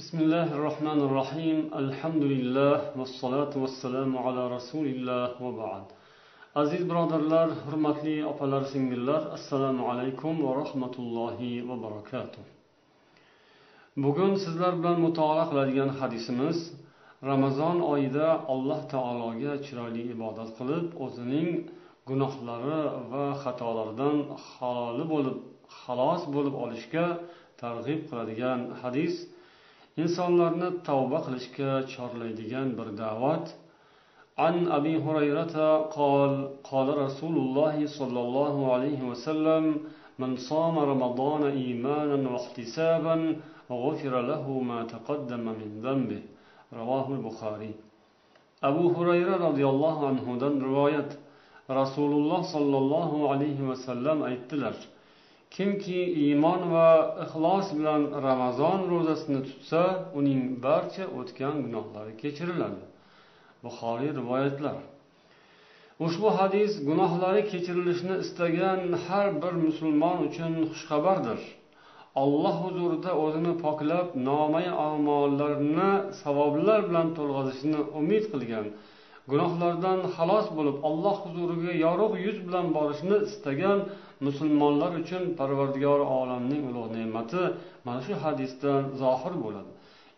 بسم الله الرحمن الرحيم الحمد لله والصلاة والسلام على رسول الله وبعد aziz birodarlar hurmatli opalar singillar assalomu alaykum va rahmatullohi va barakatuh bugun sizlar bilan mutolaa qiladigan hadisimiz ramazon oyida alloh taologa chiroyli ibodat qilib o'zining gunohlari va xatolaridan xoli bo'lib xalos bo'lib olishga targ'ib qiladigan hadis insonlarni tavba qilishga chorlaydigan bir da'vat عن أبي هريرة قال قال رسول الله صلى الله عليه وسلم من صام رمضان إيمانا واحتسابا غفر له ما تقدم من ذنبه رواه البخاري أبو هريرة رضي الله عنه دن رواية رسول الله صلى الله عليه وسلم aytdilar kimki iymon va ixlos bilan ramazon ro'zasini tutsa uning barcha o'tgan gunohlari kechiriladi. Buxoriy rivoyatlar. Ushbu hadis gunohlari kechirilishini istagan har bir musulmon uchun xushxabardir. Alloh huzurida o'zini poklab nomay amollarini savoblar bilan to'lg'azishini umid qilgan gunohlardan xalos bo'lib alloh huzuriga yorug' yuz bilan borishni istagan musulmonlar uchun parvardigor olamning ulug' ne'mati mana shu hadisdan zohir bo'ladi.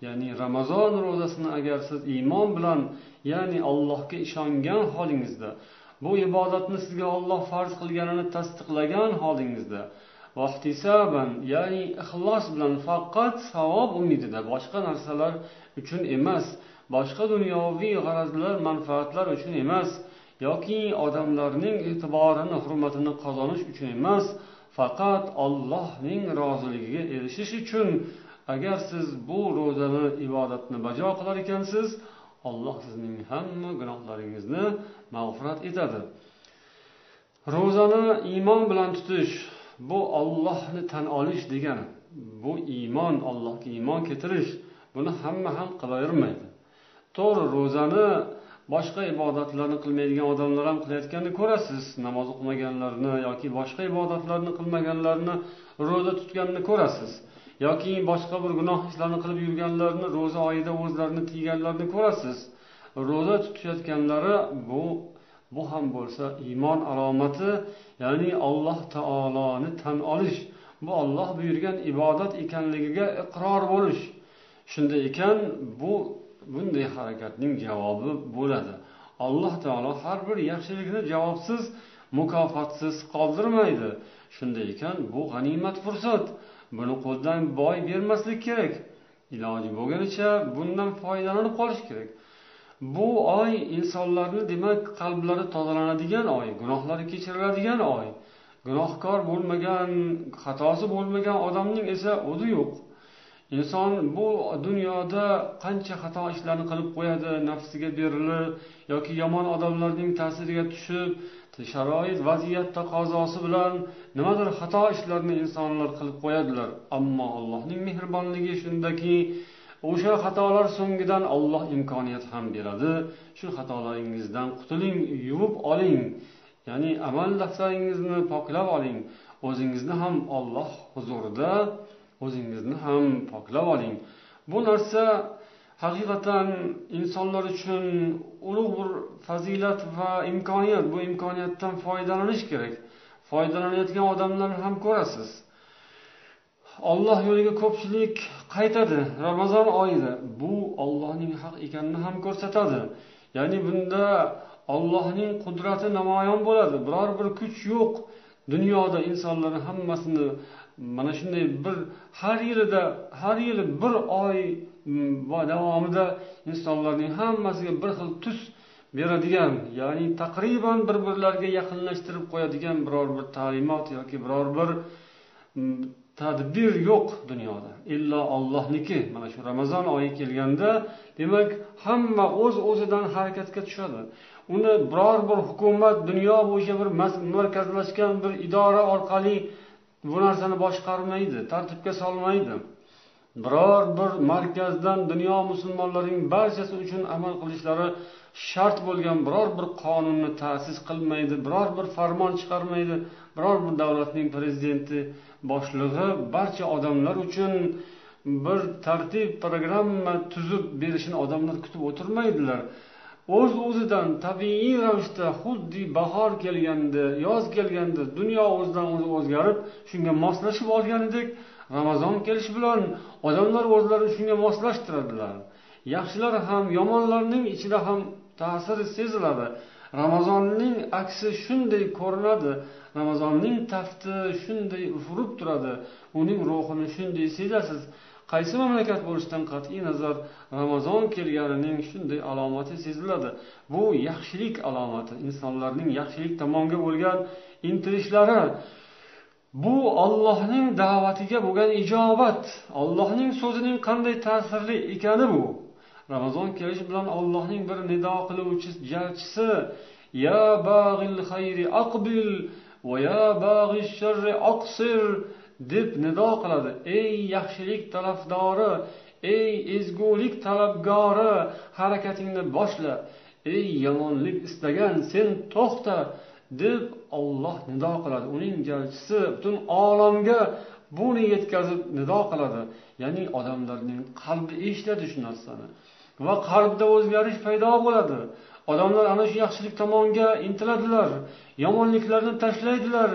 Ya'ni ramazon ro'zasini agar siz iymon bilan ya'ni allohga ishongan holingizda bu ibodatni sizga olloh farz qilganini tasdiqlagan holingizda vahtisaban ya'ni ixlos bilan faqat savob umidida boshqa narsalar uchun emas boshqa dunyoviy g'arazlar manfaatlar uchun emas yoki odamlarning e'tiborini hurmatini qozonish uchun emas faqat ollohning roziligiga erishish uchun. Agar siz bu ro'zani ibodatni bajo qilar ekansiz olloh sizning hamma gunohlaringizni mag'firat etadi. Ro'zani iymon bilan tutish bu ollohni tan olish degani bu iymon allohga iymon keltirish buni hamma ham qilavermaydi. To'g'ri ro'zani boshqa ibodatlarni qilmaydigan odamlar ham qilayotganini ko'rasiz. Namoz o'qimaganlarni yoki boshqa ibodatlarni qilmaganlarni ro'za tutganini ko'rasiz. Yoki boshqa bir gunoh ishlarni qilib yurganlarni ro'za oyida o'zlarini tiyganlarini ko'rasiz. Ro'za tutishayotganlari bu bu ham bo'lsa iymon alomati ya'ni alloh taoloni tan olish bu olloh buyurgan ibodat ekanligiga iqror bo'lish. Shunday ekan bu bunday harakatning javobi bo'ladi. Alloh taolo har bir yaxshilikni javobsiz mukofotsiz qoldirmaydi. Shunday ekan bu g'animat fursat. Buni qo'ldan boy bermaslik kerak. Iloji bo'lganicha bundan foydalanib qolish kerak. Bu oy insonlarni demak qalblari tozalanadigan oy gunohlari kechiriladigan oy. Gunohkor bo'lmagan xatosi bo'lmagan odamning esa o'zi yo'q. Inson bu dunyoda qancha xato ishlarni qilib qo'yadi nafsiga berilib yoki yomon odamlarning ta'siriga tushib sharoit vaziyat taqozosi bilan nimadir xato ishlarni insonlar qilib qo'yadilar. Ammo allohning mehribonligi shundaki o'sha xatolar so'ngidan olloh imkoniyat ham beradi. Shu xatolaringizdan qutuling yuvib oling. Ya'ni amal daftaringizni poklab oling. O'zingizni ham olloh huzurida o'zingizni ham poklab oling. Bu narsa haqiqatan insonlar uchun ulug' bir fazilat va imkoniyat. Bu imkoniyatdan foydalanish kerak. Foydalanayotgan odamlarni ham ko'rasiz. Olloh yo'liga ko'pchilik qaytadi ramazon oyida. Bu ollohning haq ekanini ham ko'rsatadi. Ya'ni bunda ollohning qudrati namoyon bo'ladi. Biror bir kuch yo'q. Dunyoda insonlarni hammasini mana shunday bir har yilida har yili bir oy mm, davomida insonlarning hammasiga bir xil tus beradigan ya'ni taqriban bir birlariga yaqinlashtirib qo'yadigan biror bir ta'limot yoki biror bir mm, tadbir yo'q dunyoda. Illo ollohniki mana shu ramazon oyi kelganda demak hamma o'z uz o'zidan harakatga tushadi. Uni biror bir hukumat dunyo bo'yicha bir markazlashgan bir idora orqali bu narsani boshqarmaydi tartibga solmaydi. Biror bir markazdan dunyo musulmonlarining barchasi uchun amal qilishlari shart bo'lgan biror bir qonunni ta'sis qilmaydi biror bir farmon chiqarmaydi biror bir davlatning prezidenti boshlig'i barcha odamlar uchun bir tartib programma tuzib berishini odamlar kutib o'tirmaydilar. O'z o'zidan tabiiy ravishda xuddi bahor kelganda yoz kelganda dunyo o'zidan o'zi o'zgarib shunga moslashib olganidek ramazon kelishi bilan odamlar o'zlarini shunga moslashtiradilar. Yaxshilar ham yomonlarning ichida ham ta'siri seziladi. Ramazonning aksi shunday ko'rinadi ramazonning tafti shunday ufurib turadi. Uning ruhini shunday sezasiz qaysi mamlakat bo'lishidan qat'iy nazar ramazon kelganining shunday alomati seziladi? Bu yaxshilik alomati insonlarning yaxshilik tomonga bo'lgan intilishlari. Bu ollohning da'vatiga bo'lgan ijobat ollohning so'zining qanday ta'sirli ekani bu. Ramazon kelishi bilan ollohning bir nido qiluvchi jarchisi ya bag'il xayri aqbil va ya bag'il sharri aqsir deb nido qiladi. Ey yaxshilik talafdori ey ezgulik talabgori harakatingni boshla. Ey yomonlik istagan sen to'xta deb olloh nido qiladi. Uning jalchisi butun olamga buni yetkazib nido qiladi. Ya'ni odamlarning qalbi eshitadi shu narsani. Va qalbda o'zgarish paydo bo'ladi. Odamlar ana shu yaxshilik tomonga intiladilar yomonliklarni tashlaydilar.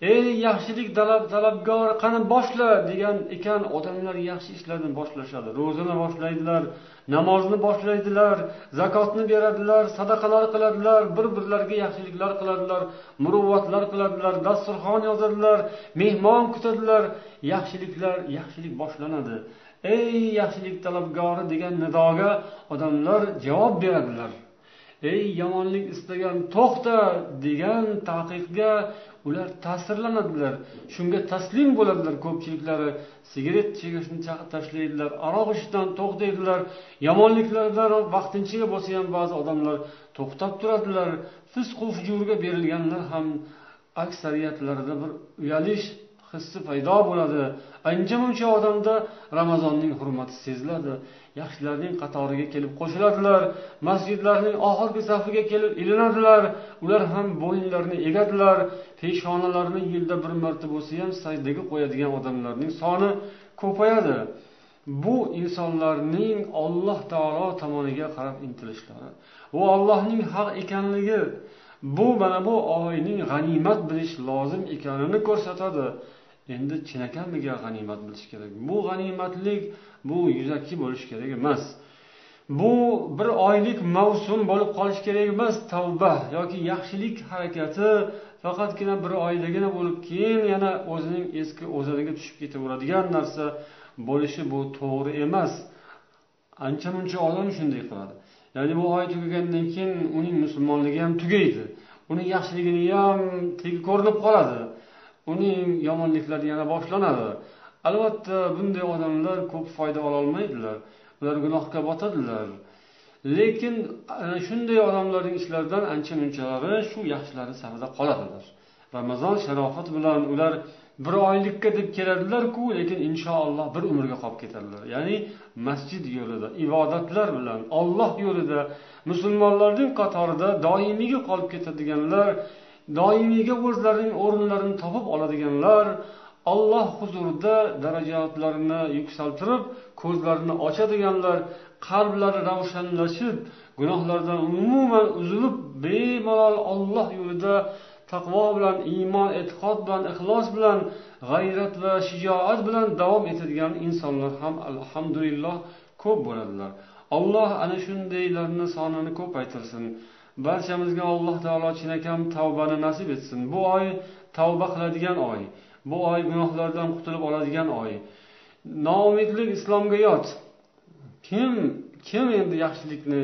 Ey yaxshilik talabgor qani boshla degan ekan. Odamlar yaxshi ishlarni boshlashadi ro'zani boshlaydilar namozni boshlaydilar zakotni beradilar sadaqalar qiladilar bir birlariga yaxshiliklar qiladilar muruvvatlar qiladilar dasturxon yozadilar mehmon kutadilar. Yaxshiliklar yaxshilik boshlanadi. Ey yaxshilik talabgori degan nidoga odamlar javob beradilar. Ey yomonlik istagan to'xta degan taqiqga ular ta'sirlanadilar shunga taslim bo'ladilar ko'pchiliklari. Sigaret chekishni tashlaydilar aroq ichishdan to'xtaydilar. Yomonliklardan vaqtinchaga bo'lsa ham ba'zi odamlar to'xtab turadilar. Fisqu fujurga berilganlar ham aksariyatlarida bir uyalish hissi paydo bo'ladi. Ancha muncha odamda ramazonning hurmati seziladi. Yaxshilarning qatoriga kelib qo'shiladilar. Masjidlarning oxirgi safiga kelib ilinadilar. Ular ham bo'yinlarini egadilar. Peshonalarini yilda bir marta bo'lsa ham sajdaga qo'yadigan odamlarning soni ko'payadi. Bu insonlarning olloh taolo tomoniga qarab intilishlari va allohning haq ekanligi bu mana bu oyning g'animat bilish lozim ekanini ko'rsatadi. Endi chinakamiga g'animat bilish kerak. Bu g'animatlik bu yuzaki bo'lishi kerak emas. Bu bir oylik mavsum bo'lib qolishi kerak emas tavba yoki yaxshilik harakati faqatgina bir oydagina bo'lib keyin yana o'zining eski o'zaniga tushib ketaveradigan narsa bo'lishi bu to'g'ri emas. Ancha muncha odam shunday qiladi. Ya'ni bu oy tugagandan keyin uning musulmonligi ham tugaydi. Uning yaxshiligini ham tegi ko'rinib qoladi. Uning yomonliklari yana boshlanadi. Albatta bunday odamlar ko'p foyda ololmaydilar ular gunohga botadilar. Lekin ana shunday odamlarning ishlaridan ancha munchalari shu yaxshilari safida qoladilar. Ramazon sharofat bilan ular bir oylikka deb keladilarku lekin inshaalloh bir umrga qolib ketadilar. Ya'ni masjid yo'lida ibodatlar bilan olloh yo'lida musulmonlarning qatorida doimiyga qolib ketadiganlar doimiyga o'zlarining o'rinlarini topib oladiganlar olloh huzurida darajatlarini yuksaltirib ko'zlarini ochadiganlar qalblari ravshanlashib gunohlardan umuman uzilib bemalol olloh yo'lida taqvo bilan iymon e'tiqod bilan ixlos bilan g'ayrat va shijoat bilan davom etadigan insonlar ham alhamdulillah ko'p bo'ladilar. Alloh ana shundaylarni sonini ko'paytirsin. Barchamizga alloh taolo chinakam tavbani nasib etsin. Bu oy tavba qiladigan oy. Bu oy gunohlardan qutulib oladigan oy. Noumidlik islomga yot. Kim kim endi yaxshilikni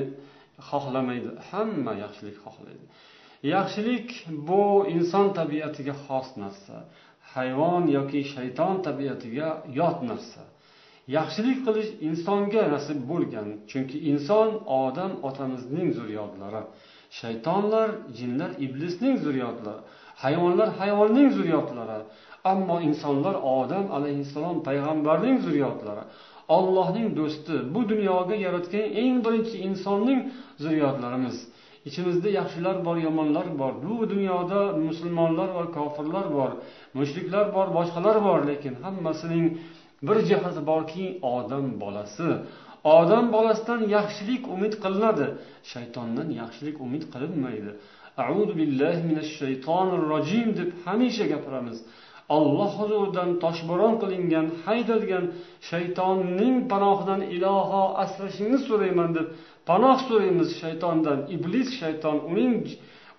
xohlamaydi? Hamma yaxshilik xohlaydi. Yaxshilik bu inson tabiatiga xos narsa. Hayvon yoki shayton tabiatiga yot narsa. Yaxshilik qilish insonga nasib bo'lgan. Chunki inson odam otamizning zurriyotlari shaytonlar jinlar iblisning zurriyotlari hayvonlar hayvonning zurriyotlari ammo insonlar odam alayhissalom payg'ambarning zurriyotlari ollohning do'sti bu dunyoga yaratgan eng birinchi insonning zurriyotlarimiz. Ichimizda yaxshilar bor yomonlar bor. Bu dunyoda musulmonlar va kofirlar bor mushriklar bor boshqalar bor lekin hammasining bir jihati borki odam bolasi. Odam bolasidan yaxshilik umid qilinadi. Shaytondan yaxshilik umid qilinmaydi. Audu billahi minash shaytonir rojim deb hamisha gapiramiz. Alloh huzuridan toshbo'ron qilingan haydalgan shaytonning panohidan iloho asrashingni so'rayman deb panoh so'raymiz shaytondan. Iblis shayton uning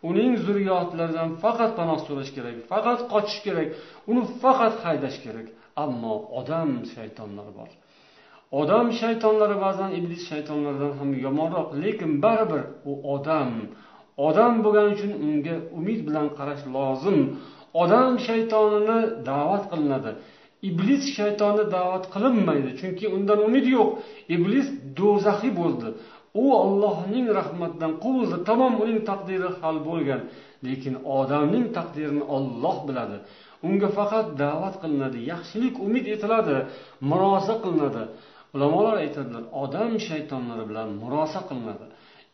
uning zurriyotlaridan faqat panoh so'rash kerak faqat qochish kerak uni faqat haydash kerak. Ammo odam shaytonlar bor. Odam shaytonlari ba'zan iblis shaytonlaridan ham yomonroq lekin baribir u odam. Odam bo'lgani uchun unga umid bilan qarash lozim. Odam shaytonini da'vat qilinadi. Iblis shaytoni da'vat qilinmaydi chunki undan umid yo'q. Iblis do'zaxiy bo'ldi. U ollohning rahmatidan quvildi tamom uning taqdiri hal bo'lgan lekin odamning taqdirini olloh biladi. Unga faqat da'vat qilinadi yaxshilik umid etiladi murosa qilinadi. Ulamolar aytadilar odam shaytonlari bilan murosa qilinadi.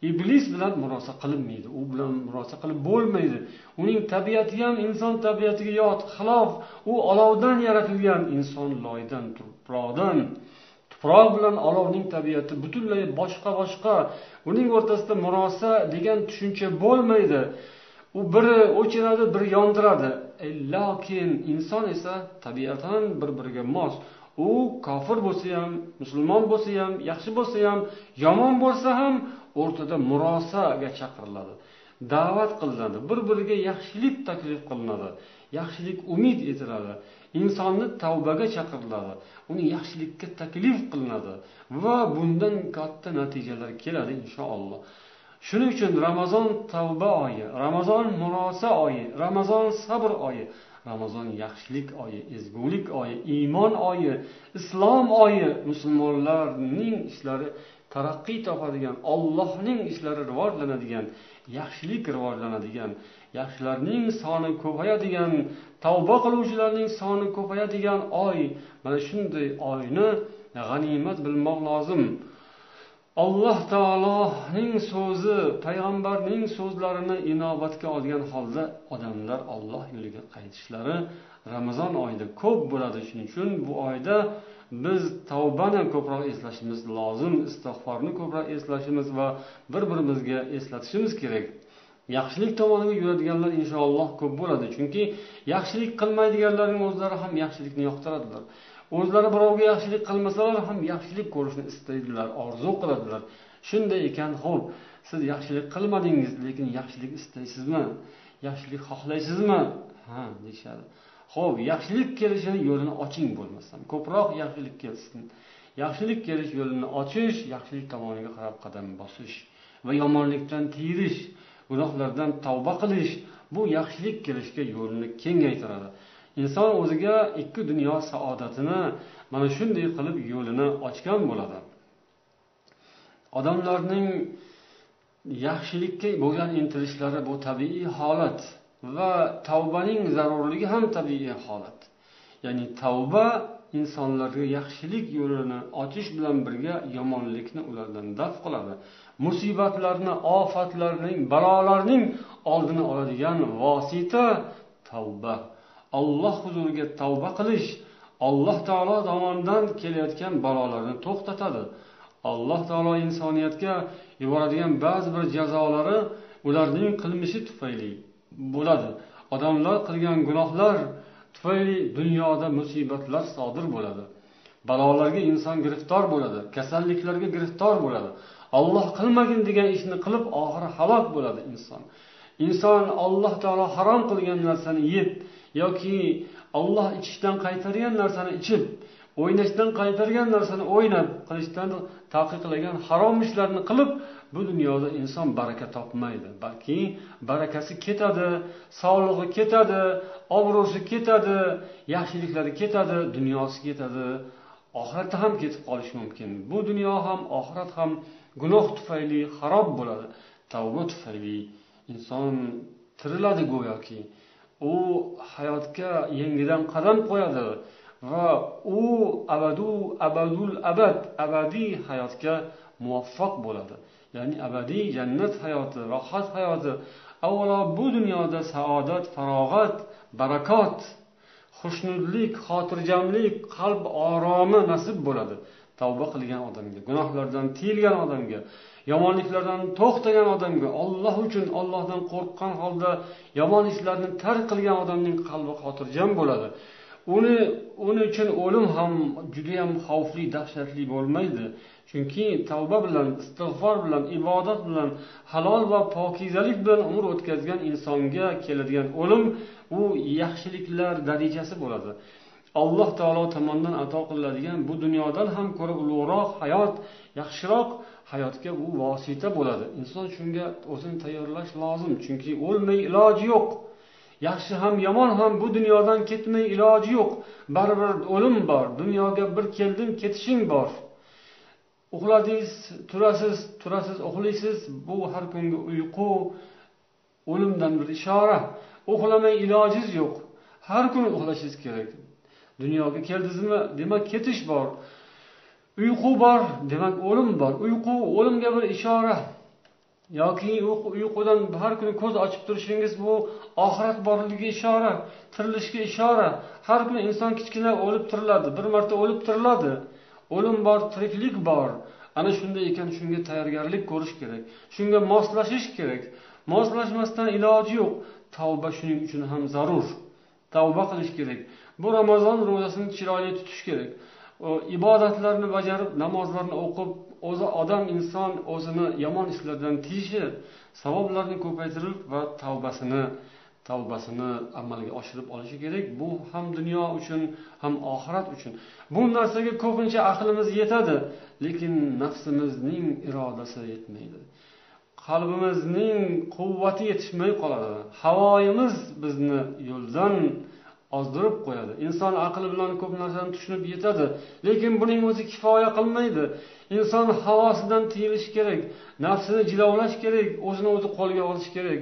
Iblis bilan murosa qilinmaydi u bilan murosa qilib bo'lmaydi. Uning tabiati ham inson tabiatiga yot xilof u olovdan yaratilgan inson loydan tuproqdan tuproq bilan olovning tabiati butunlay boshqa boshqa uning o'rtasida murosa degan tushuncha bo'lmaydi. U biri o'chiradi biri yondiradi. E, lokin inson esa tabiatan bir biriga mos u kofir bo'lsa ham musulmon bo'lsa ham yaxshi bo'lsa ham yomon bo'lsa ham o'rtada murosaga chaqiriladi. Da'vat qilinadi bir biriga yaxshilik taklif qilinadi yaxshilik umid etiladi insonni tavbaga chaqiriladi uni yaxshilikka taklif qilinadi va bundan katta natijalar keladi inshaalloh. Shuning uchun ramazon tavba oyi ramazon murosa oyi ramazon sabr oyi ramazon yaxshilik oyi ezgulik oyi iymon oyi islom oyi. Musulmonlarning ishlari taraqqiy topadigan ollohning ishlari rivojlanadigan yaxshilik rivojlanadigan yaxshilarning soni ko'payadigan tavba qiluvchilarning soni ko'payadigan oy. Mana shunday oyni g'animat bilmoq lozim. Alloh taoloning so'zi payg'ambarning so'zlarini inobatga olgan holda odamlar olloh yo'liga qaytishlari ramazon oyida ko'p bo'ladi. Shuning uchun bu oyda biz tavbani ko'proq eslashimiz lozim istig'forni ko'proq eslashimiz va bir birimizga eslatishimiz kerak. Yaxshilik tomoniga yuradiganlar inshaalloh ko'p bo'ladi. Chunki yaxshilik qilmaydiganlarning o'zlari ham yaxshilikni yoqtiradilar. O'zlari birovga yaxshilik qilmasalar ham yaxshilik ko'rishni istaydilar orzu qiladilar. Shunday ekan ho'p siz yaxshilik qilmadingiz lekin yaxshilik istaysizmi? Yaxshilik xohlaysizmi? Ha deyishadi. Ho'p yaxshilik kelishini yo'lini oching bo'lmasam ko'proq yaxshilik kelsin. Yaxshilik kelish yo'lini ochish yaxshilik tomoniga qarab qadam bosish va yomonlikdan tiyilish gunohlardan tavba qilish bu yaxshilik kelishga yo'lni kengaytiradi. Inson o'ziga ikki dunyo saodatini mana shunday qilib yo'lini ochgan bo'ladi. Odamlarning yaxshilikka bo'lgan intilishlari bu tabiiy holat va tavbaning zarurligi ham tabiiy holat. Ya'ni tavba insonlarga yaxshilik yo'lini ochish bilan birga yomonlikni ulardan daf qiladi. Musibatlarni ofatlarning balolarning oldini oladigan vosita tavba. Olloh huzuriga tavba qilish alloh taolo tomonidan kelayotgan balolarni to'xtatadi. Alloh taolo insoniyatga yuboradigan ba'zi bir jazolari ularning qilmishi tufayli bo'ladi. Odamlar qilgan gunohlar tufayli dunyoda musibatlar sodir bo'ladi. Balolarga inson giriftor bo'ladi kasalliklarga giriftor bo'ladi. Olloh qilmagin degan ishni qilib oxiri halok bo'ladi inson. Inson alloh taolo harom qilgan narsani yeb yoki olloh ichishdan qaytargan narsani ichib o'ynashdan qaytargan narsani o'ynab qilishdan taqiqlagan harom ishlarni qilib bu dunyoda inson baraka topmaydi. Balki barakasi ketadi sog'lig'i ketadi obro'si ketadi yaxshiliklari ketadi dunyosi ketadi oxiratda ham ketib qolishi mumkin. Bu dunyo ham oxirat ham gunoh tufayli xarob bo'ladi. Tavba tufayli inson tiriladi go'yoki. U hayotga yangidan qadam qo'yadi va u abadu abadul abad abadiy hayotga muvaffaq bo'ladi. Ya'ni abadiy jannat hayoti rohat hayoti avvalo bu dunyoda saodat farog'at barakot xushnudlik xotirjamlik qalb oromi nasib bo'ladi. Tavba qilgan odamga gunohlardan tiyilgan odamga. Yomonliklardan to'xtagan odamga olloh uchun ollohdan qo'rqqan holda yomon ishlarni tark qilgan odamning qalbi xotirjam bo'ladi. Uni uni uchun o'lim ham judayam xavfli dahshatli bo'lmaydi. Chunki tavba bilan istig'for bilan ibodat bilan halol va pokizalik bilan umr o'tkazgan insonga keladigan o'lim u yaxshiliklar darajasi bo'ladi. Alloh taolo tomonidan ato qilinadigan bu dunyodan ham ko'ra ulug'roq hayot yaxshiroq hayotga u vosita bo'ladi. Inson shunga o'zini tayyorlash lozim chunki o'lmay iloji yo'q. Yaxshi ham yomon ham bu dunyodan ketmay iloji yo'q. Baribir o'lim bor dunyoga bir keldim ketishing bor. Uxladingiz turasiz turasiz uxlaysiz bu har kungi uyqu o'limdan bir ishora. Uxlamay ilojingiz yo'q. Har kuni uxlashingiz kerak. Dunyoga keldingizmi demak ketish bor. Uyqu bor demak o'lim bor. Uyqu o'limga bir ishora. Yoki uyqudan har kuni ko'z ochib turishingiz bu oxirat borligiga ishora tirilishga ishora. Har kuni inson kichkina o'lib tiriladi bir marta o'lib tiriladi o'lim bor tiriklik bor. Ana shunday ekan shunga tayyorgarlik ko'rish kerak shunga moslashish kerak. Moslashmasdan iloji yo'q. Tavba shuning uchun ham zarur. Tavba qilish kerak. Bu ramazon ro'zasini chiroyli tutish kerak. Ibodatlarni bajarib namozlarni o'qib o'zi odam inson o'zini yomon ishlardan tiyishi savoblarni ko'paytirib va tavbasini tavbasini amalga oshirib olishi kerak. Bu ham dunyo uchun ham oxirat uchun. Bu narsaga ko'pincha aqlimiz yetadi lekin nafsimizning irodasi yetmaydi. Qalbimizning quvvati yetishmay qoladi. Havoyimiz bizni yo'ldan ozdirib qo'yadi. Inson aqli bilan ko'p narsani tushunib yetadi lekin buning o'zi kifoya qilmaydi. Inson havosidan tiyilishi kerak nafsini jilovlash kerak o'zini o'zi qo'lga olish kerak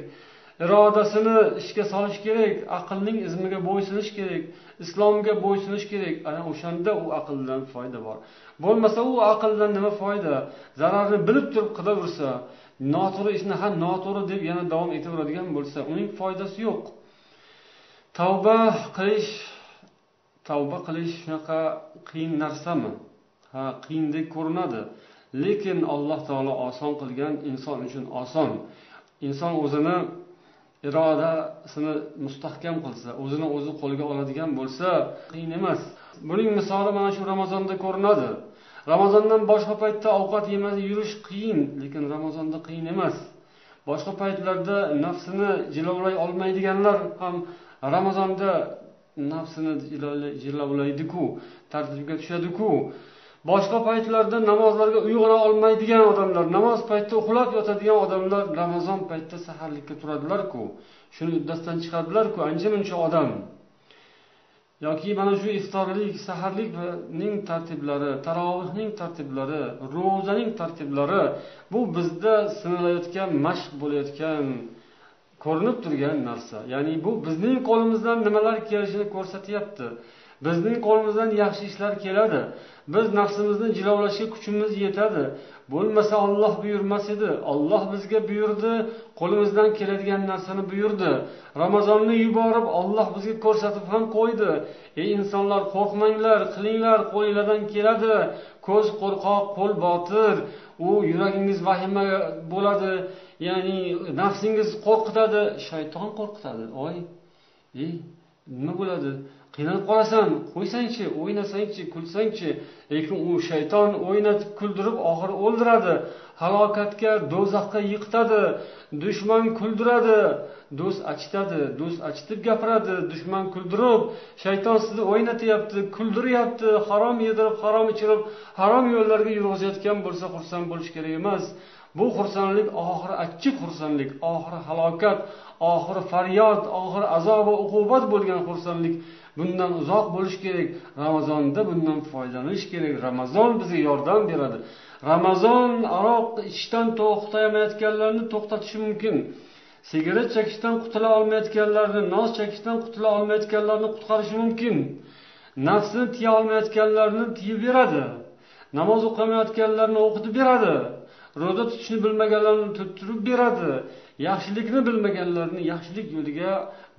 irodasini ishga solish kerak aqlning izmiga bo'ysunish kerak islomga bo'ysunish kerak. Ana o'shanda u aqldan foyda bor. Bo'lmasa u aqldan nima foyda? Zararni bilib turib qilaversa noto'g'ri ishni ha noto'g'ri deb yana davom etaveradigan bo'lsa uning foydasi yo'q. Tavba qilish tavba qilish shunaqa qiyin narsami? Ha qiyindek ko'rinadi. Lekin alloh taolo oson qilgan inson uchun oson. Inson o'zini irodasini mustahkam qilsa o'zini o'zi qo'lga oladigan bo'lsa qiyin emas. Buning misoli mana shu ramazonda ko'rinadi. Ramazondan boshqa paytda ovqat yemay yurish qiyin lekin ramazonda qiyin emas. Boshqa paytlarda nafsini jilovlay olmaydiganlar ham ramazonda nafsini jilovlaydiku tartibga tushadiku. Boshqa paytlarda namozlarga uyg'ona olmaydigan odamlar namoz paytida uxlab yotadigan odamlar ramazon paytida saharlikka turadilarku. Shuni uddasidan chiqadilarku ancha muncha odam. Yoki mana shu iftorlik saharlikning tartiblari tarovihning tartiblari ro'zaning tartiblari bu bizda sinalayotgan mashq bo'layotgan ko'rinib turgan narsa. Ya'ni bu bizning qo'limizdan nimalar kelishini ko'rsatyapti. Bizning qo'limizdan yaxshi ishlar keladi. Biz nafsimizni jilovlashga kuchimiz yetadi. Bo'lmasa olloh buyurmas edi. Olloh bizga buyurdi qo'limizdan keladigan narsani buyurdi. Ramazonni yuborib olloh bizga ko'rsatib ham qo'ydi. Ey insonlar qo'rqmanglar qilinglar qo'linglardan keladi. Ko'z qo'rqoq qo'l botir. U yuragingiz vahima bo'ladi. Ya'ni nafsingiz qo'rqitadi shayton qo'rqitadi. Oy ey nima bo'ladi? Qiynalib qolasan qo'ysangchi o'ynasangchi kulsangchi. Lekin u shayton o'ynatib kuldirib oxiri o'ldiradi. Halokatga do'zaxga yiqitadi dushman kuldiradi. Do'st achitadi do'st achitib gapiradi dushman kuldirib. Shayton sizni o'ynatyapti kuldiryapti. Harom yedirib harom ichirib harom yo'llarga yurg'izayotgan bo'lsa xursand bo'lish kerak emas. Bu xursandlik oxiri achchiq xursandlik oxiri halokat oxiri faryod oxiri azob va uqubat bo'lgan xursandlik bundan uzoq bo'lish kerak. Ramazonda bundan foydalanish kerak. Ramazon bizga yordam beradi. Ramazon aroq ichishdan to'xtamayotganlarni to'xtatishi mumkin. Sigaret chekishdan qutula olmayotganlarni noz chekishdan qutula olmayotganlarni qutqarishi mumkin. Nafsini tiya olmayotganlarni tiyib beradi. Namoz o'qimayotganlarni o'qitib beradi. Ro'za tutishni bilmaganlarni tuttirib beradi. Yaxshilikni bilmaganlarni yaxshilik yo'liga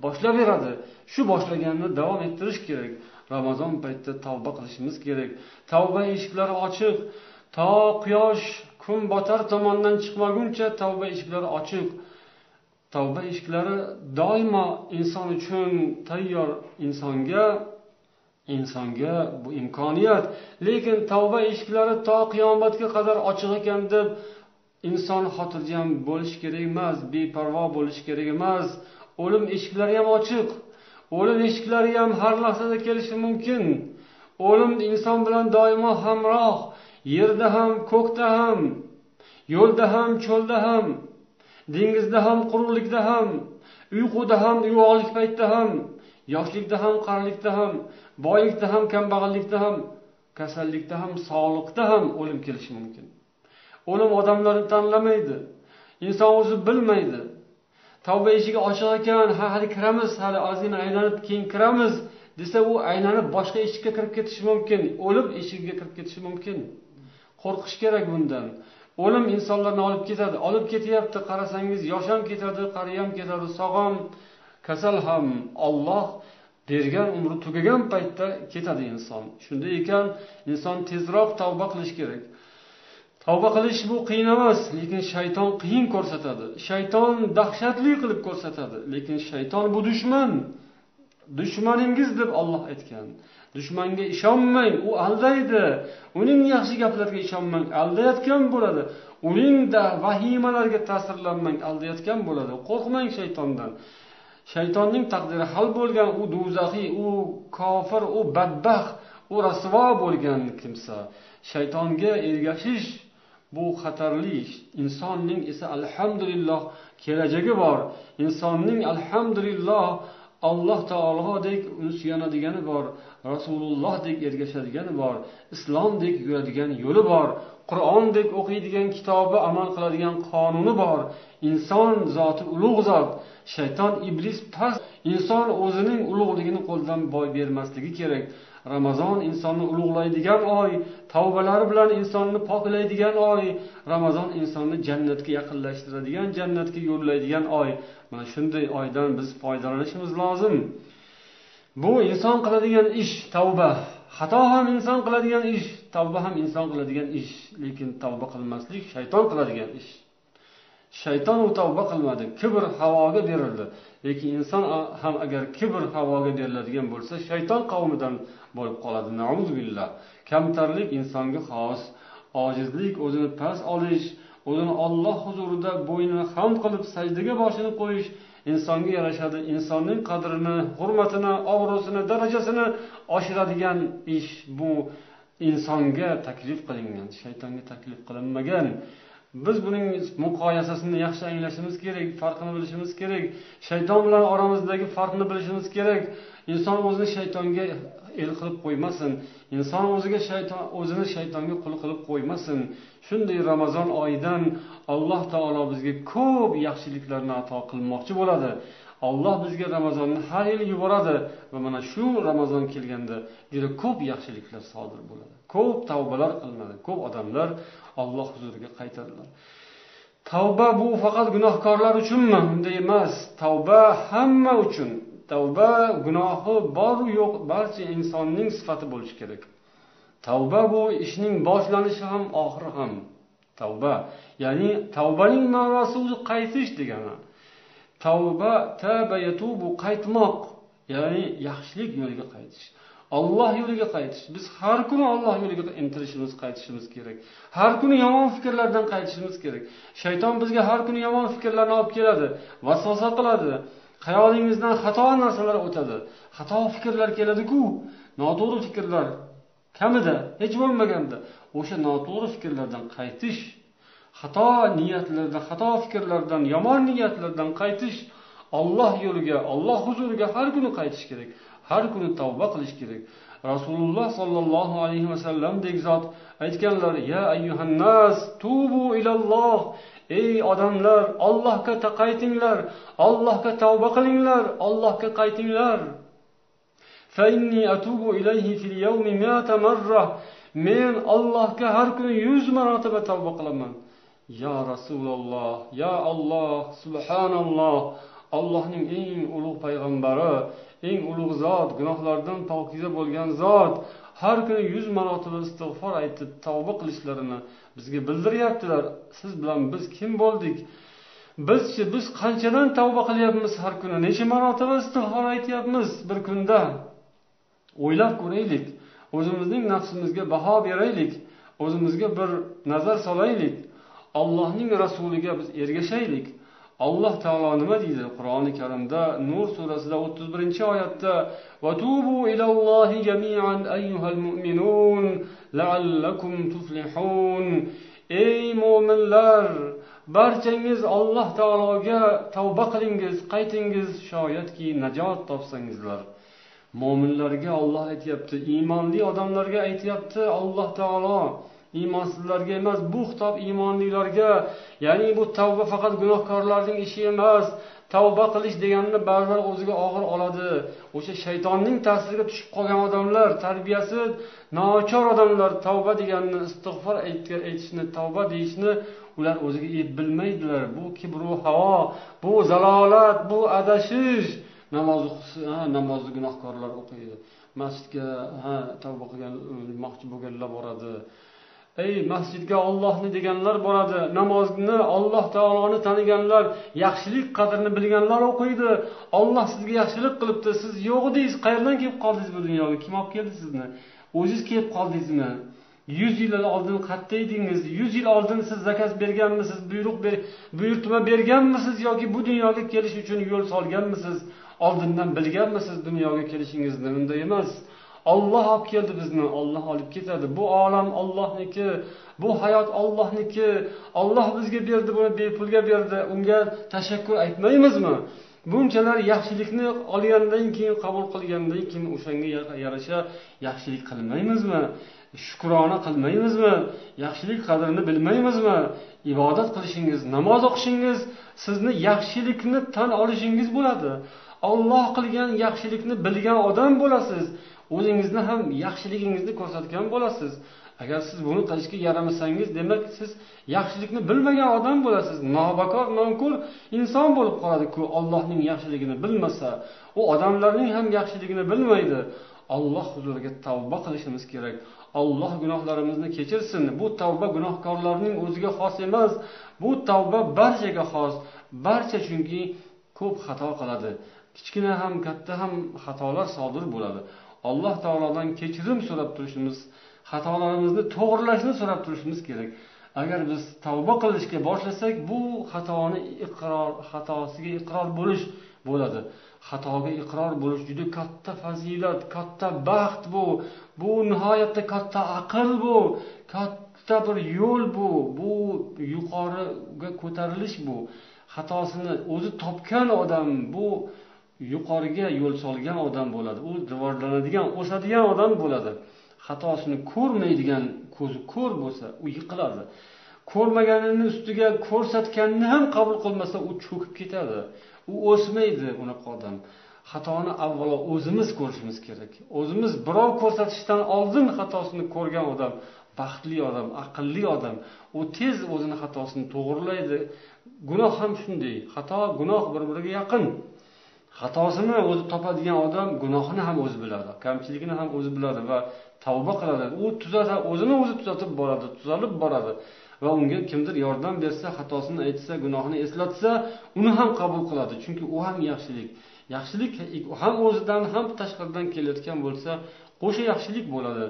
boshlab beradi. Shu boshlaganni davom ettirish kerak. Ramazon paytida tavba qilishimiz kerak. Tavba eshiklari ochiq. To quyosh kun botar tomondan chiqmaguncha tavba eshiklari ochiq. Tavba eshiklari doimo inson uchun tayyor insonga insonga bu imkoniyat. Lekin tavba eshiklari to qiyomatga qadar ochiq ekan deb inson xotirjam bo'lishi kerak emas beparvo bo'lishi kerak emas. O'lim eshiklari ham ochiq. O'lim eshiklari ham har lahzada kelishi mumkin. O'lim inson bilan doimo hamroh yerda ham ko'kda ham yo'lda ham cho'lda ham dengizda ham quruqlikda ham uyquda ham uyg'oqlik paytida ham yoshlikda ham qarilikda ham boylikda ham kambag'allikda ham kasallikda ham sog'liqda ham o'lim kelishi mumkin. O'lim odamlarni tanlamaydi inson o'zi bilmaydi. Tavba eshigi ochiq ekan ha hali kiramiz hali ozgina aylanib keyin kiramiz desa u aylanib boshqa eshikka kirib ketishi mumkin o'lim eshigiga kirib ketishi mumkin. Qo'rqish kerak bundan. O'lim insonlarni olib ketadi. Olib ketyapti qarasangiz yosh ham ketadi qari ham ketadi sog' ham kasal ham olloh bergan umri tugagan paytda ketadi inson. Shunday ekan inson tezroq tavba qilish kerak. Tavba qilish bu qiyin emas lekin shayton qiyin ko'rsatadi. Shayton dahshatli qilib ko'rsatadi lekin shayton bu dushman. Dushmaningiz deb olloh aytgan. Dushmanga ishonmang u aldaydi. Uning yaxshi gaplariga ishonmang aldayotgan bo'ladi. Uning vahimalariga ta'sirlanmang aldayotgan bo'ladi. Qo'rqmang shaytondan. Shaytonning taqdiri hal bo'lgan u do'zaxiy u kofir u badbaxt u rasvo bo'lgan kimsa. Shaytonga ergashish bu xatarli insonning esa alhamdulillah kelajagi bor. Insonning alhamdulillah alloh taolodek suyanadigani bor. Rasulullohdek ergashadigani bor islomdek yuradigan yo'li bor qur'ondek o'qiydigan kitobi amal qiladigan qonuni bor. Inson zoti ulug' zot shayton iblis past. Inson o'zining ulug'ligini qo'ldan boy bermasligi kerak. Ramazon insonni ulug'laydigan oy tavbalari bilan insonni poklaydigan oy ramazon insonni jannatga yaqinlashtiradigan jannatga yo'llaydigan oy. Mana shunday oydan biz foydalanishimiz lozim. Bu inson qiladigan ish tavba. Xato ham inson qiladigan ish tavba ham inson qiladigan ish. Lekin tavba qilmaslik shayton qiladigan ish. Shayton u tavba qilmadi. Kibr havoga berildi. Lekin inson ham agar kibr havoga beriladigan bo'lsa shayton qavmidan bo'lib qoladi. Billah. Kamtarlik insonga xos. Ojizlik o'zini past olish o'zini olloh huzurida bo'ynini xam qilib sajdaga boshini qo'yish insonga yarashadi. Insonning qadrini hurmatini obro'sini darajasini oshiradigan ish bu. Insonga taklif qilingan shaytonga taklif qilinmagan. Biz buning muqoyasasini yaxshi anglashimiz kerak farqini bilishimiz kerak. Shayton bilan oramizdagi farqni bilishimiz kerak. Inson o'zini shaytonga el qilib qo'ymasin. Inson o'ziga shayton o'zini shaytonga qul qilib qo'ymasin. Shunday ramazon oyidan alloh taolo bizga ko'p yaxshiliklarni ato qilmoqchi bo'ladi. Olloh bizga ramazonni har yili yuboradi va mana shu ramazon kelganda juda ko'p yaxshiliklar sodir bo'ladi. Ko'p tavbalar qilinadi ko'p odamlar olloh huzuriga qaytadilar tavba bu faqat gunohkorlar uchunmi? Unday emas. Tavba hamma uchun. Tavba gunohi boru yo'q barcha insonning sifati bo'lishi kerak. Tavba bu ishning boshlanishi ham oxiri ham tavba. Ya'ni tavbaning ma'nosi o'zi qaytish degani. Tavba taba yatubu qaytmoq ya'ni yaxshilik yo'liga qaytish. Olloh yo'liga qaytish. Biz har kuni olloh yo'liga intilishimiz qaytishimiz kerak. Har kuni yomon fikrlardan qaytishimiz kerak. Shayton bizga har kuni yomon fikrlarni olib keladi vasvasa qiladi. Xayolingizdan xato narsalar o'tadi. Xato fikrlar keladiku. Noto'g'ri fikrlar. Kamida? Hech bo'lmaganda o'sha noto'g'ri fikrlardan qaytish xato niyatlardan xato fikrlardan yomon niyatlardan qaytish olloh yo'liga olloh huzuriga har kuni qaytish kerak har kuni tavba qilish kerak. Rasululloh sollallohu alayhi vasallamdek zot aytganlar ya ayyuhannas tubu ilalloh. Ey odamlar ollohga qaytinglar ollohga tavba qilinglar ollohga qaytinglar. Men ollohga har kuni yuz marotaba tavba qilaman. Ya rasululloh ya alloh subhanalloh allohning eng ulug' payg'ambari eng ulug' zot gunohlardan pokiza bo'lgan zot har kuni yuz marotaba istig'for aytib tavba qilishlarini bizga bildiryaptilar. Siz bilan biz kim bo'ldik? Bizchi biz qanchadan tavba qilyapmiz? Har kuni necha marotaba istig'for aytyapmiz bir kunda? o'ylab ko'raylik o'zimizning nafsimizga baho beraylik o'zimizga bir nazar solaylik allohning rasuliga biz ergashaylik. Alloh taolo nima deydi qur'oni karimda nur surasida o'ttiz birinchi oyatda vatubu ilallohi jamian ayyuhal mu'minun laallakum tuflihun. Ey mo'minlar barchangiz alloh taologa tavba qilingiz qaytingiz shoyatki najot topsangizlar. Mo'minlarga olloh aytyapti iymonli odamlarga aytyapti alloh taolo. Iymonsizlarga emas bu xitob iymonlilarga. Ya'ni bu tavba faqat gunohkorlarning ishi emas. Tavba qilish deganni ba'zilar o'ziga og'ir oladi. O'sha shaytonning ta'siriga tushib qolgan odamlar tarbiyasi nochor odamlar tavba deganni istig'for aytishni tavba deyishni ular o'ziga bilmaydilar. Bu kibru havo bu zalolat bu adashish. Namoz namozni gunohkorlar o'qiydi. Masjidga ha tavba qilgan bo'lganlar boradi. Ey masjidga ollohni deganlar boradi. Namozni olloh taoloni taniganlar yaxshilik qadrini bilganlar o'qiydi. Olloh sizga yaxshilik qilibdi. Siz yo'q edingiz. Qayerdan kelib qoldingiz bu dunyoga? Kim olib keldi sizni? O'zingiz kelib qoldingizmi? Yuz yil oldin qayerda edingiz. Yuz yil oldin siz zakaz berganmisiz? Buyruq ber buyurtma berganmisiz yoki bu dunyoga kelish uchun yo'l solganmisiz? Oldindan bilganmisiz dunyoga kelishingizni? Unday emas. Olloh olib keldi bizni. Olloh olib ketadi. Bu olam ollohniki bu hayot ollohniki olloh bizga berdi buni bepulga berdi. Unga tashakkur aytmaymizmi? Bunchalar yaxshilikni olgandan keyin qabul qilgandan keyin o'shanga yarasha yaxshilik qilmaymizmi? Shukrona qilmaymizmi? Yaxshilik qadrini bilmaymizmi? Ibodat qilishingiz namoz o'qishingiz sizni yaxshilikni tan olishingiz bo'ladi. Olloh qilgan yaxshilikni bilgan odam bo'lasiz. O'zingizni ham yaxshiligingizni ko'rsatgan bo'lasiz. Agar siz buni qilishga yaramasangiz demak siz yaxshilikni bilmagan odam bo'lasiz. Nobakor nonko'r inson bo'lib qoladiku ollohning yaxshiligini bilmasa. U odamlarning ham yaxshiligini bilmaydi. Olloh huzuriga tavba qilishimiz kerak. Olloh gunohlarimizni kechirsin. Bu tavba gunohkorlarning o'ziga xos emas. Bu tavba barchaga xos. Barcha chunki ko'p xato qiladi. Kichkina ham katta ham xatolar sodir bo'ladi. Alloh taolodan kechirim so'rab turishimiz xatolarimizni to'g'irlashni so'rab turishimiz kerak. Agar biz tavba qilishga boshlasak bu xatoni iqror xatosiga iqror bo'lish bo'ladi. Xatoga iqror bo'lish juda katta fazilat katta baxt bu. Bu nihoyatda katta aql bu katta bir yo'l bu. Bu yuqoriga ko'tarilish bu. Xatosini o'zi topgan odam bu yuqoriga yo'l solgan odam bo'ladi. U rivojlanadigan o'sadigan odam bo'ladi. Xatosini ko'rmaydigan ko'zi ko'r bo'lsa u yiqiladi ko'rmaganini ustiga ko'rsatganini ham qabul qilmasa u cho'kib ketadi. U o'smaydi unaqa odam xatoni avvalo o'zimiz ko'rishimiz kerak. O'zimiz birov ko'rsatishdan oldin xatosini ko'rgan odam baxtli odam aqlli odam u tez o'zini xatosini to'g'rilaydi. Gunoh ham shunday. Xato gunoh bir biriga yaqin. Xatosini o'zi topadigan odam gunohini ham o'zi biladi kamchiligini ham o'zi biladi va tavba qiladi. U tuzata o'zini o'zi tuzatib boradi tuzalib boradi va unga kimdir yordam bersa xatosini aytsa gunohini eslatsa uni ham qabul qiladi. Chunki u ham yaxshilik. Yaxshilik ham o'zidan ham tashqaridan kelayotgan bo'lsa qo'sha yaxshilik bo'ladi.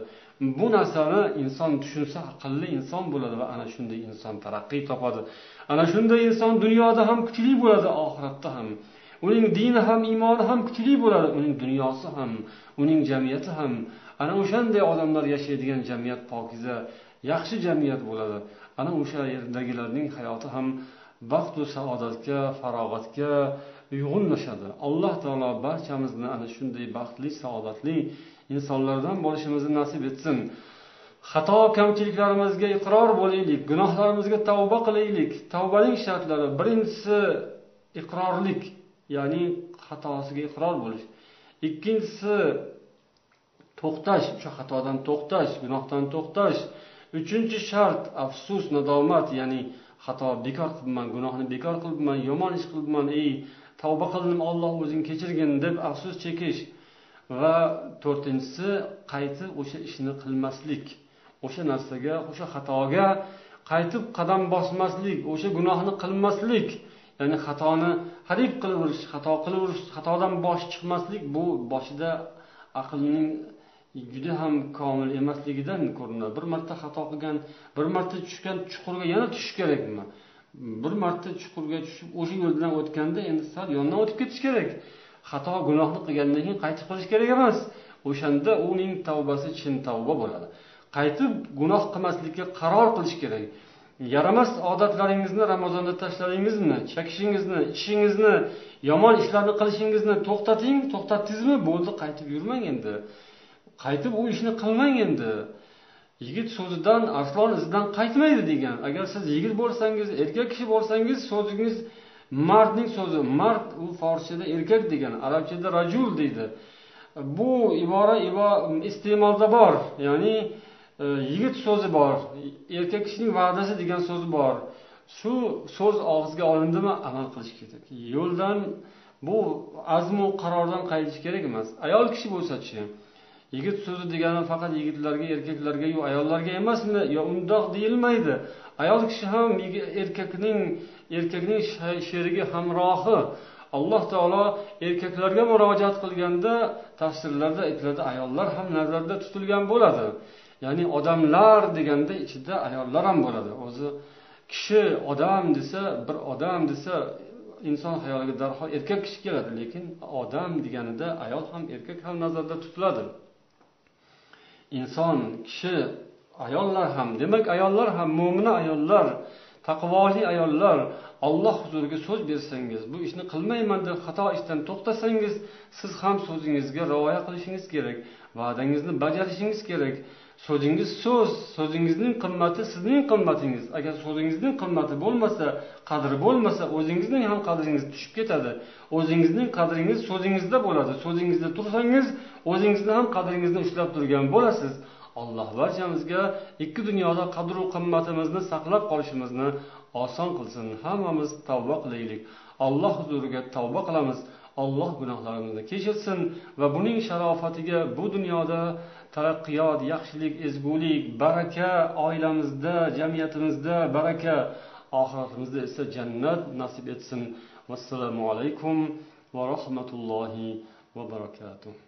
Bu narsani inson tushunsa aqlli inson bo'ladi va ana shunday inson taraqqiy topadi. Ana shunday inson dunyoda ham kuchli bo'ladi oxiratda ham. Uning dini ham iymoni ham kuchli bo'ladi. Uning dunyosi ham uning jamiyati ham. Ana o'shanday odamlar yashaydigan jamiyat pokiza yaxshi jamiyat bo'ladi. Ana o'sha yerdagilarning hayoti ham baxtu saodatga farog'atga uyg'unlashadi. Alloh taolo barchamizni ana shunday baxtli saodatli insonlardan bo'lishimizni nasib etsin. Xato kamchiliklarimizga iqror bo'laylik gunohlarimizga tavba qilaylik. Tavbaning shartlari birinchisi iqrorlik. Ya'ni xatosiga iqror bo'lish. Ikkinchisi to'xtash o'sha xatodan to'xtash gunohdan to'xtash. Uchinchi shart afsus nadomat ya'ni xato bekor qilibman gunohni bekor qilibman yomon ish qilibman ey tavba qildim olloh o'zing kechirgin deb afsus chekish. Va to'rtinchisi qaytib o'sha ishni qilmaslik o'sha narsaga o'sha xatoga qaytib qadam bosmaslik o'sha gunohni qilmaslik. Ya'ni xatoni hadeb qilaverish xato qilaverish xatodan bosh chiqmaslik bu boshida aqlning juda ham komil emasligidan ko'rinadi. Bir marta xato qilgan bir marta tushgan chuqurga yana tushish kerakmi? Bir marta chuqurga tushib o'sha yo'ldan o'tganda endi sal yondan o'tib ketish kerak. Xato gunohni qilgandan keyin qaytib qilish kerak emas. O'shanda uning tavbasi chin tavba bo'ladi. Qaytib gunoh qilmaslikka qaror qilish kerak. Yaramas odatlaringizni ramazonda tashladingizmi chekishingizni ichishingizni yomon ishlarni qilishingizni to'xtating to'xtatdingizmi? Bo'ldi qaytib yurmang endi. Qaytib u ishni qilmang endi. Yigit so'zidan arslon izidan qaytmaydi degan. Agar siz yigit bo'lsangiz erkak kishi bo'lsangiz so'zingiz mardning so'zi. Mard u forschada erkak degan arabchada rajul deydi. Bu ibora iste'molda bor. Ya'ni yigit so'zi bor. Erkak kishining va'dasi degan so'z bor. Shu so'z og'izga olindimi amal qilish kerak. Yo'ldan bu azmu qarordan qaytish kerak emas. Ayol kishi bo'lsachi yigit so'zi degani faqat yigitlarga erkaklarga yo ayollarga emasmi yo undoq deyilmaydi. Ayol kishi ham erkakning erkakning sherigi hamrohi. Alloh taolo erkaklarga murojaat qilganda tafsirlarda aytiladi ayollar ham nazarda tutilgan bo'ladi. Ya'ni odamlar deganda ichida ayollar ham bo'ladi. O'zi kishi odam desa bir odam desa inson xayoliga darhol erkak kishi keladi lekin odam deganida ayol ham erkak ham nazarda tutiladi. Inson kishi ayollar ham demak ayollar ham mo'mina ayollar taqvoli ayollar olloh huzuriga so'z bersangiz bu ishni qilmayman deb xato ishdan to'xtasangiz siz ham so'zingizga rioya qilishingiz kerak va'dangizni bajarishingiz kerak. So'zingiz so'z so'zingizning qimmati sizning qimmatingiz. Agar so'zingizning qimmati bo'lmasa qadri bo'lmasa o'zingizning ham qadringiz tushib ketadi. O'zingizning qadringiz so'zingizda bo'ladi. So'zingizda tursangiz o'zingizni ham qadringizni ushlab turgan bo'lasiz. Alloh barchamizga ikki dunyoda qadru qimmatimizni saqlab qolishimizni oson qilsin. Hammamiz tavba qilaylik. Alloh huzuriga tavba qilamiz. Alloh gunohlarimizni kechirsin va buning sharofatiga bu dunyoda taraqqiyot yaxshilik ezgulik baraka oilamizda jamiyatimizda baraka. Oxiratimizda esa jannat nasib etsin. Vassalomu alaykum va rahmatullohi va barakatuh.